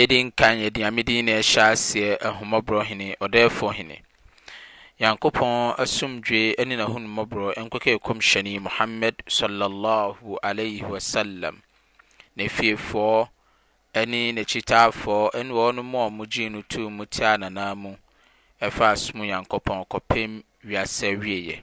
Edi nkan yɛ deɛ me din na ɛhyɛ aseɛ, Ahummɔborɔ Hene, Ɔdɛɛfoɔ Hene. Nyankopɔn asomdwoe ne n'ahummɔborɔ nkɔka Ɛkɔmhyɛni Muhammad sallallahu alaihi wa sallam, n'afiefɔɔ ɛne n'akyitaafɔɔ ɛne wɔnom a wɔgyee no too mu tiaa n'anan mu ɛfaa som Nyankopɔn kɔpem wias'awieɛ.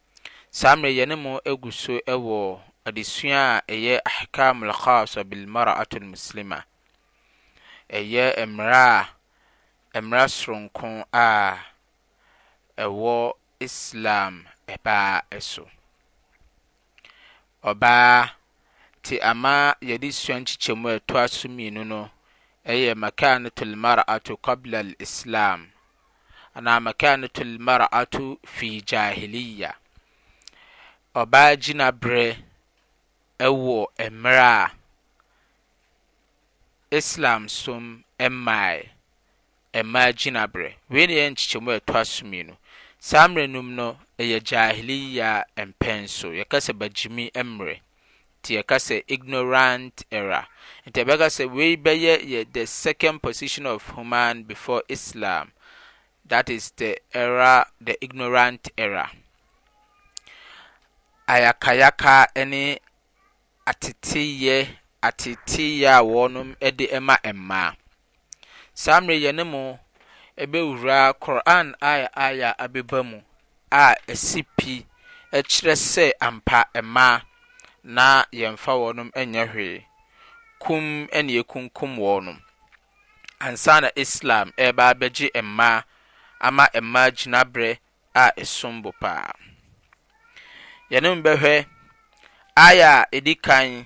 Saa mmerɛ yi yɛne mo agu so wɔ adesua a ɛyɛ Ahkam al-Khasa bil-Mar'at al-Muslima. Ɛyɛ mmara a mmara soronko a ɛwɔ Islam ɛbaa ɛso. Ɔbaa te ama yɛde sua nkyekyɛmu a ɛtoa so mmienu no ɛyɛ Makanatul Mar'atu Qabla al-Islam anaa makanatul mar'atu fi jahiliyya, ɔbaa gyinaberɛ wɔ mmerɛ a Islam som mmaeɛ, mmaa gyinaberɛ. Wei na ɛyɛ nkyekyɛmu a ɛtɔ aso mmienu. Saa mmerɛ no mu no, ɛyɛ jahiliyya mpɛnsoɔ. Yɛka sɛ bagyimi mmerɛ. nti yɛka sɛ ignorant era nti yɛbɛka sɛ wei bɛyɛ yɛ the second position of human before Islam that is the era the ignorant era ayakayaka ne ateteyɛ ateteyɛ a wɔnom de ma mmaa Saa mmerɛ yi yɛne mo bɛwura Qur'aan aya aya a abɛba mu a ɛsi pi kyerɛ sɛ ampa mmaa na yɛmfa wɔn nyɛ hwee, kum na yɛkunkum wɔn. Ansa na Islam reba abɛgye mmaa ama mmaa gyinaberɛ a ɛsom bo paa. Yɛne mo bɛhwɛ aya a ɛdi kan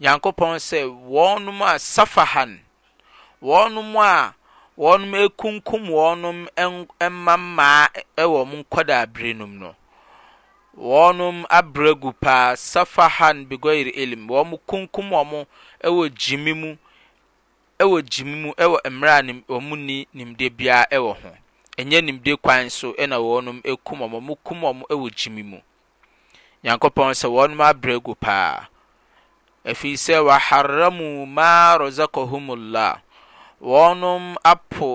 Nyankopɔn sɛ wɔnom a safahan, wɔnom a wɔnom akunkum wɔnom mma mmaa wɔ wɔn nkɔdaa bere nom no, wɔnom abrɛ gu paa, safahan bigɔyiri ilim, wɔn kunkum wɔn wɔ gyimi mu, wɔ gyimi mu wɔ mmerɛ a nim, wɔn nni nimdeɛ biara wɔ ho. Ɛnyɛ nimdeɛ kwan so na wɔnom akum wɔn, wɔkum wɔn wɔ gyimi mu. Nyankopɔn sɛ wɔnom abrɛ gu paa, ɛfirisɛ waharramu maa rozakɔhumullah, wɔnom apo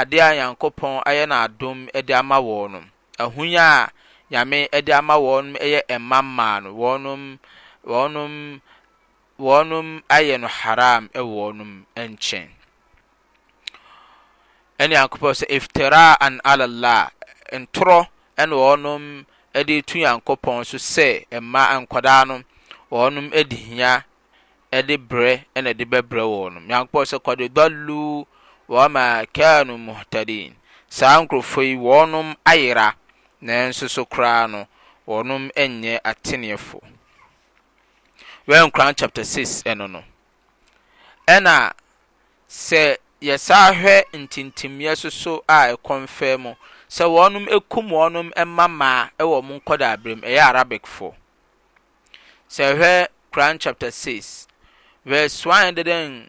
adeɛ a Nyankopɔn ayɛ no adom de ama wɔnom, ahonya a Nyame de ama wɔnom yɛ mma mmaa no wɔnom wɔnom wɔnom ayɛ no haraam wɔ wɔnom nkyɛn. Ɛne Nyankopɔn sɛ iftira'an 'ala Allah, ntorɔ na wɔnom de reto Nyankopɔn so sɛ mma nkwadaa no wɔnom de hia de brɛ na ɛde bɛbrɛ wɔnom. Nyankopɔn sɛ qad dallu wa ma kanu muhtadin. Saa nkurɔfoɔ yi wɔnom ayera nanso so koraa no wɔnom nyɛ ateneɛfoɔ. Wɛn Quran chapter 6 ɛno no. Ɛna sɛ yɛsaa hwɛ ntintimyɛ soso a ɛkɔm faa mu, sɛ wɔnom ɛkum wɔnom mma maa ɛwɔ wɔn nkɔdaa berɛ mu, ɛyɛ Arabic fo. Sɛ hwɛ Quran chapter 6 verse 101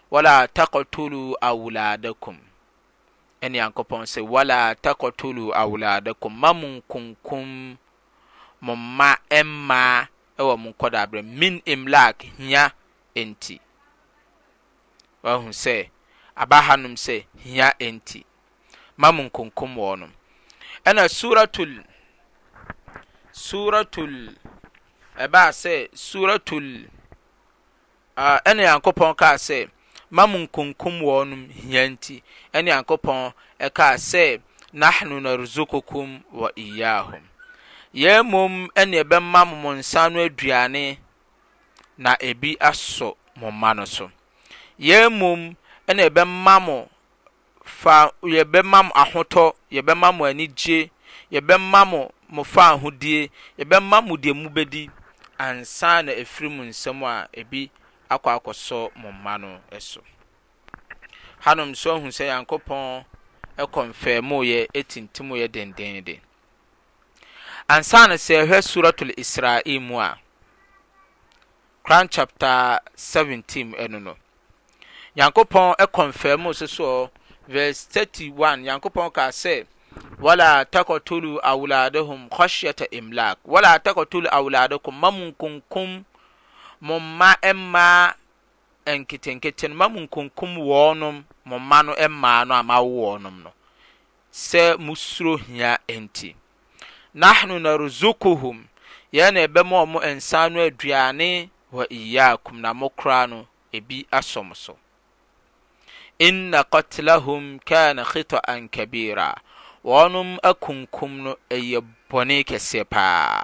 Wala takɔtulu awuladakum, ɛne Nyankopɔn se, Wala takɔtulu awuladakum, mma mo nkunkum mo mma mmaa wɔ mo nkɔdaa berɛ mu, min imlak, hia nti. Wahu sɛ, aba hanom sɛ, hia nti. Mma mo nkunkum wɔnom. Ɛna Suratul, Suratul, ɛbaa sɛ Suratul Ɛnna Nyankopɔn kaa sɛ, Mma munnkunkum wɔnom hia nti. Ɛnna Nyankopɔn kaa sɛ, Nahnu narzukukum wa iyyahum. Yɛn mmom na yɛbɛma mo mo nsa ano aduane, na ebi asɔ mo mma no so. Yɛn mmom na yɛbɛma mo Fa Yɛbɛma mo ahotɔ, yɛbɛma mo anigye, yɛbɛma mo mo fawohodie, yɛbɛma mo deɛ mobɛdi ansa na afiri mo nsam a ebi akɔ akɔsɔ mo mma no so. Hanom nso ahu sɛ Nyankopɔn kɔnfɛɛmoeɛ, tintimuiɛ dendeenden. Ansa no sɛ ɛhwɛ Suratul Isra'i mu a, Quran chapter 17 mu ɛno no. Nyankopɔn kɔnfɛɛmoo so so ɔ, verse thirty one, Nyankopɔn kaa sɛ, Wala takɔtulu awuladahum kɔhyɛta imlak, wala takɔtulu awuladakum, ma mo nkunkum mo mma mmaa nketenkete no, ma mo nkunkum wɔnom, mo mma no mmaa no a moawo wɔnom no, sɛ mosuro hia nti. Nahnu narzuquhum, yɛn na yɛbɛma wɔn nsa ano aduane, wa iyaakum, na mo koraa no, ebi asɔ mo so. Inna qatlahum kana khita'an kabira, wɔnom akunkum no, ɛyɛ bɔne kɛseɛ paa.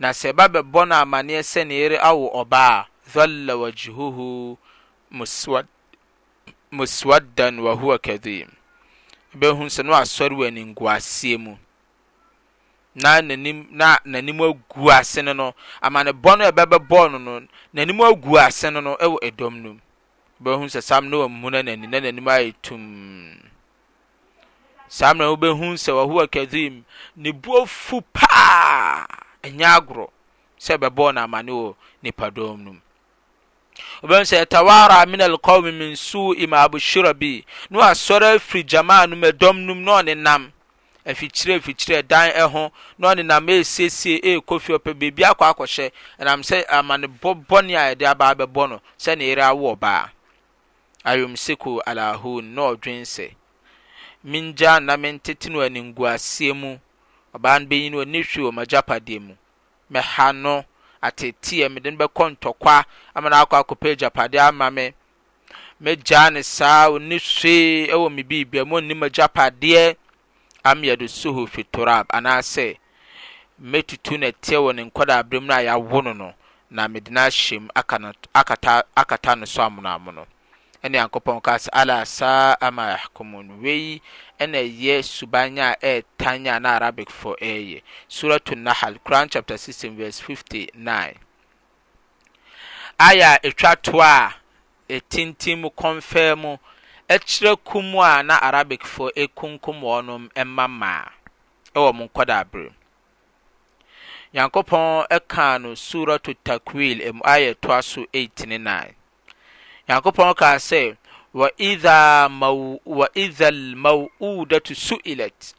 Na sɛ ɛba bɛbɔ no amanneɛ sɛ ne yere awo ɔba a, dhalla wajhuhu muswad muswaddan wa huwa kadhim, wobɛhu sɛ na wasɔre wɔ animguaseɛ mu, na n'anim na n'anim agu ase no no, amanebɔ no a ɛbɛbɛbɔɔ no no, n'anim agu ase no no wɔ ɛdɔm no mu. Wobɛhu sɛ saa na wammuna n'ani, na n'anim ayɛ tumm. Saa mmerɛ no wobɛhu sɛ wahuwa kadhim, ne bo afu paa, ɛnyɛ agorɔ, sɛ ɛbɛbɔɔ no amane wɔ nipadɔm no mu. Wobɛhu sɛ yatawara min alqawmi min suui ma bushira bi, na wasɔre afiri gyamaa no mu, ɛdɔm no mu, na ɔnenam afikyire afikyire ɛdan ɛho, na ɔnenam ɛresiesie ɛrekɔ fie, ɔpɛ baabi akɔ akɔhyɛ, ɛnam sɛ amanebɔ bɔne a ɛde aba abɛbɔ no sɛ ne yere awo ɔbaa. ayomseku Alaahoun na ɔdwen sɛ, Mingya na mentete no animguaseɛ mu, ɔbaa no bɛnyin ɔnni hwee wɔ m'agyapadeɛ mu, mɛha no ateeteeɛ, mede no bɛkɔ ntɔkwa ama no akɔ akɔpɛ agyapadeɛ ama me, mɛgyaa no saa, ɔnni hwee wɔ me biribia mu, ɔnni m'agyapadeɛ. am yɛdusuhu fi turab anaasɛ mɛtutu no atia wɔ ne nkɔdaaberɛ mu no a yɛawo no no na mede no ahyɛ mu aka no akata akata no so amonoamono. Ɛne Nyankopɔn kaa sɛ, Ala saa'a ma yahkumun, wei na ɛyɛ suban a ɛɛtan a na Arabicfoɔ ɛɛyɛ. Suratu Nahal, Qur'an chapter 16 verse 59. Aya a ɛtwa toɔ a etintim kɔnfɛɛ mu kyerɛ kum a na Arabicfo ekunkum hɔnnom mma mmaa wɔ wɔn nkɔdaa ber mu. Nyankopɔn kaa no Surat At-Takwil mu ayɛ ɛtoa so eight ne nine. Nyankopɔn kaa sɛ, Wa idha maw wa idha al-maw'udatu su'ilat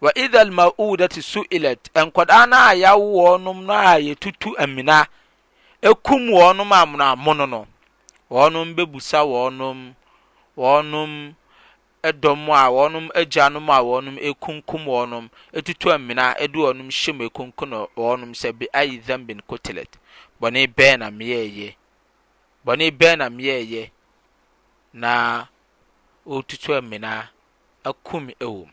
wa idha al-maw'udatu su'ilat, nkɔdaa no a yɛawo hɔnnom no a yetutu amina ekum wɔnom a mona mono no, wɔnom bebusa wɔnom, wɔnom dɔm a wɔnom agyanom a wɔnom ekunkum wɔnom etutu amena de wɔnom hyɛ mu ekunkum wɔnom sɛ, Bi ayi dhanbin qutilat? Bɔne bɛn na meyɛeɛ? Bɔne bɛn na meyɛeɛ na wɔretutu amena aku me wom.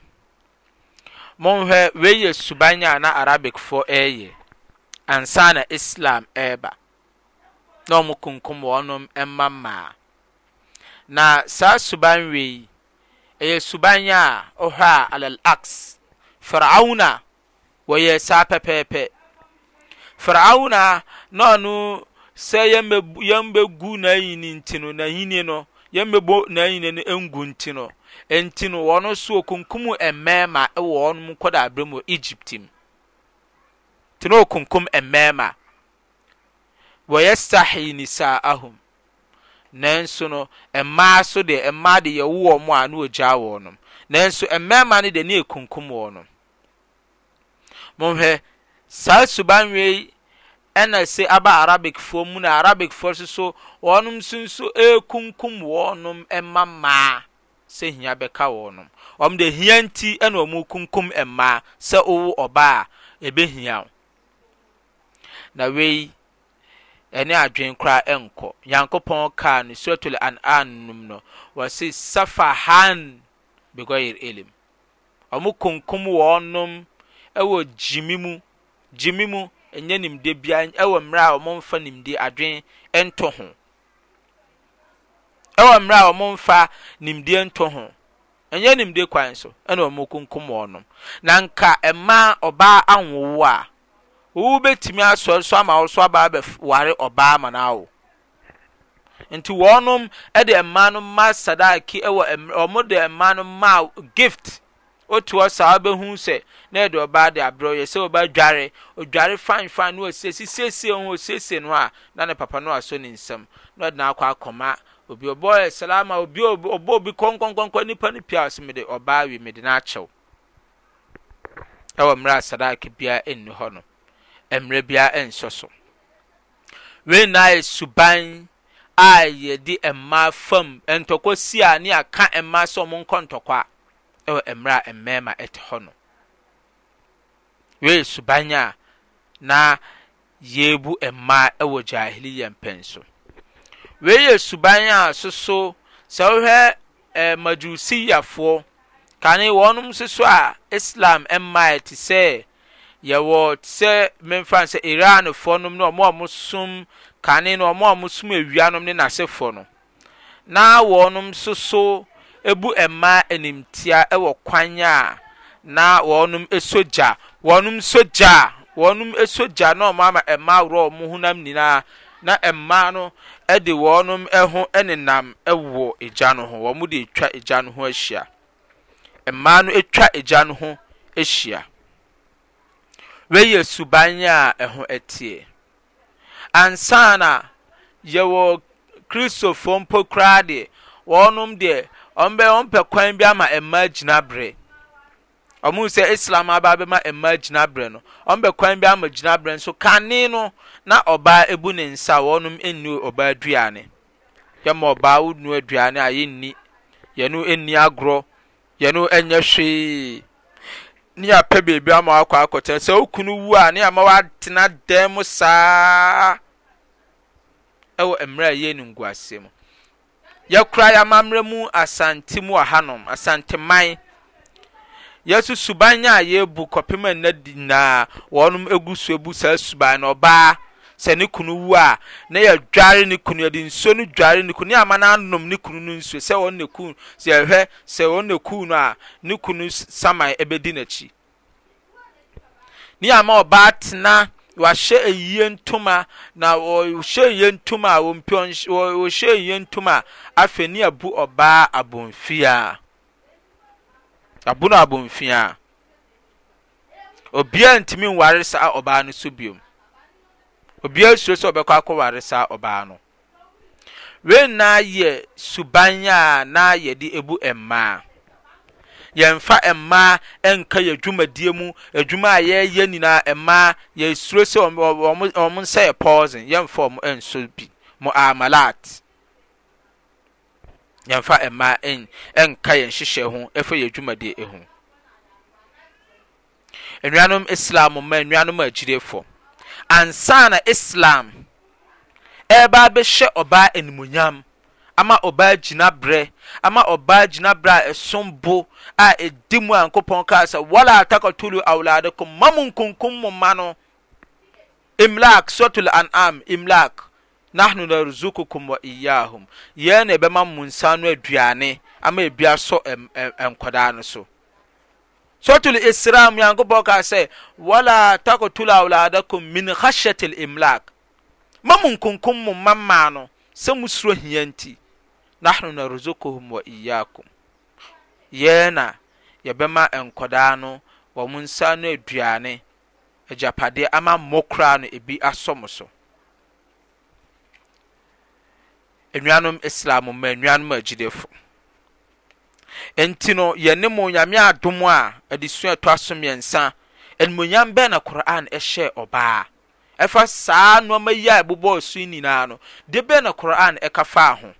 Monhwɛ, wei yɛ suban a na Arabicfoɔ reyɛ ansa na Islam reba, na wɔkunkum wɔn mma mmaa. Na saa suban wei, ɛyɛ suban a wohwɛ a, alal-aks, Firaona wɔyɛ saa pɛpɛɛpɛ. Faraona na ɔno sɛ yɛmbɛgu n'ahenni nti no, n'ahenni no, yɛmbɛbɔ n'ahenni no ngu nti no, nti no wɔn nso wɔkunkum mmarima wɔ wɔn nkɔdaa berɛ mu wɔ Egypt mu. Nti na wɔkunkum mmarima. Wɔyɛ sahi nisaa ahum. Nanso no, mmaa so deɛ, mmaa de yɛwo wɔn a na wɔgyaa wɔn. Nanso mmarima no deɛ na yɛkunkum wɔn. Monhwɛ, saa suban wei na ɛse aba Arabicfoɔ mu na Arabicfoɔ nso so wɔnom nso nso rekunkum wɔnom mma mmaa sɛ hia bɛka wɔnom. Wɔn deɛ hia nti na wɔn rekunkum mmaa sɛ wowo ɔbaa a ɛbɛhia wo. Na wei ɛne adwene koraa nkɔ. Nyankopɔn kaa no Suratul An'an nom no wɔse safahan bigɔyir ilim. wɔkunkum wɔnom wɔ gyimi mu, gyimi mu, nnyɛ nimdeɛ biara, wɔ mmerɛ a wɔmfa nimdeɛ, adwen, nto ho, wɔ mmerɛ a wɔmfa nimdeɛ nto ho, nnyɛ nimdeɛ kwan so na wɔkunkum wɔnom. Na nka mmaa ɔbaa anwowo a, wobɛtumi asɔre so ama wo so aba abɛware ɔbaa ama no awo. Nti wɔnom de mmaa no ma sadaki wɔ mmerɛ, wɔn de mmaa no ma gift. Wote hɔ saa wobɛhu sɛ na yɛde ɔbaa de abrɛ yɛ sɛ ɔbaa dware, ɔdware fine fine na ɔsiesie siesie ho, ɔsiesie no a na ne papa no asɔ ne nsam na ɔde no akɔ akɔma obi. Ɔbɔ yɛ salama, obi ɔbɔ obi kɔnkɔnkɔnkɔ, nipa no pie a ɔsɛ mede ɔbaa wi mede no akyɛ wo. Ɛwɔ mmerɛ a sadaki biara nni hɔ no, mmerɛ biara nsɔ so. Wei nyinaa yɛ suban a yɛde mmaa fam ntɔkwa si a ne yɛaka mmaa sɛ wɔnkɔ ntɔkwa wɔ mmerɛ a mmarima te hɔ no. Wei yɛ suban a na yɛbu mmaa wɔ gyahiliya mpɛn so. Wei yɛ suban a soso sɛ wohwɛ Majusiyyahfoɔ, kane wɔnom nso so a Islam mmaeɛ te sɛ, yɛwɔ te sɛ memfa no sɛ Iranfoɔ nom ne wɔn a wɔsom kane no, wɔn a wɔsom awia nom ne n'asefoɔ no. Na wɔnom nso so bu mmaa animtia wɔ kwan a na wɔnom sɔ gya, wɔnom sɔ gya, wɔnom sɔ gya na wɔn ama mmaa aworɔ wɔn honam nyinaa, Na mmaa no de wɔn ho nenam wɔ egya no ho, wɔde atwa egya no ho ahyia. Mmaa no atwa egya no ho ahyia. Wei yɛ suban a ɛho teɛ. Ansa na yɛwɔ Kristofoɔ mpo koraa deɛ, wɔnom deɛ wɔbɛ wɔpɛ kwan bi ama mmaa gyinaberɛ. Wɔhu sɛ Islam aba abɛma mmaa gyinabrɛ no, wɔbɛ kwan bi ama gyinabrɛ nso kane no na ɔbaa ɛbu ne nsa wɔnom nni ɔbaa aduane. Yɛma ɔbaa wo nua aduane a yɛnni, yɛno ɛnni agorɔ, yɛno ɛnyɛ hwee. Ne yɛapɛ baabi ama wakɔ akɔtena. Sɛ wo kunu wu a ne yɛama watena dan mu saa ɛwɔ mmerɛ a yɛn nguaseɛ mu. Yɛkora yɛn amammerɛ mu Asante mu wɔ hanom, Asanteman. Yɛso suban a yɛbu kɔpem a nnɛ de nyinaa wɔnom gu so bu saa suban no. Ɔbaa, sɛ ne kunu wu a, na yɛdware ne kunu, yɛde nsuo no dware ne kunu, ne ama no anom ne kunu no nsuo, sɛ wɔn na ɛku, sɛ yɛhwɛ, sɛ wɔn na ɛku no a, ne kunu saman bɛdi n'akyi. Ne ama ɔbaa atena wahyɛ ayie ntoma na ɔhyɛ ayie ntoma a ɔmpɛ ɔhyɛ ayie ntoma a afei ne abu ɔbaa abomfia abu no abomfia obiara ntumi nware saa ɔbaa no so biom obiara suro sɛ ɔbɛkɔ akɔware saa ɔbaa no Wei na yɛ suban a na yɛde bu mmaa. Yɛmfa mmaa nka yɛn dwumadie mu, adwuma a yɛyɛ nyinaa mmaa yɛsuro sɛ wɔn nsa yɛ poison, yɛmfa wɔn nso bi. Mu'amalat. Yɛmfa mmaa nka yɛn nhyehyɛ ho, ɛfa yɛn dwumadie ho. Anuanom Islam mma anuanom agyidefo, ansa na Islam ɛreba abɛhyɛ ɔbaa animuonyam, ama ɔbaa gyinabrɛ, ama ɔbaa gyinabrɛ a ɛsom bo a ɛdi mu a Nkopɔn kaa sɛ, Wala takatulu awladakum, ma mo nkunkum mo mma no. Imlak, Suratul An'am, Imlak, Nahnu narzukukum wa iyahum. Yɛn na ɛbɛma mo nsa ano aduane ama ebi asɔ nkwadaa no so. Suratul Isra mu Nyankopɔn kaa sɛ, Wala takotulu awladakum min khashyatil imlak. Ma mo nkunkum mo mma mmaa no sɛ mo suro hia nti. Nahnu naruzukuhum wa iyyakum. Yɛn na yɛbɛma nkɔdaa no wɔn nsa ano aduane, agyapadeɛ, ama mo koraa no ebi asɔ mo so. Anuanom Islam mma, anuanom agyidefo. Enti no, yɛne mo, Nyame adom a, adesua a ɛtoa so mmiɛnsa, Animuonyam bɛn na Qur'aan hyɛɛ ɔbaa? Ɛfa saa nnoɔma yi a ɛbobɔɔ so yi nyinaa no, deɛ bɛn na Qur'aan ka faa ho?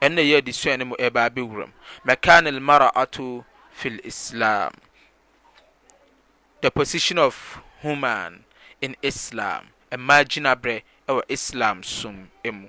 Ɛno na ɛyɛ adesua a yɛne mo ɛreba abɛwura mu. Makaan al-mar'atu fil Islam, The position of human in Islam, mmaa gyinabrɛ wɔ Islam som mu.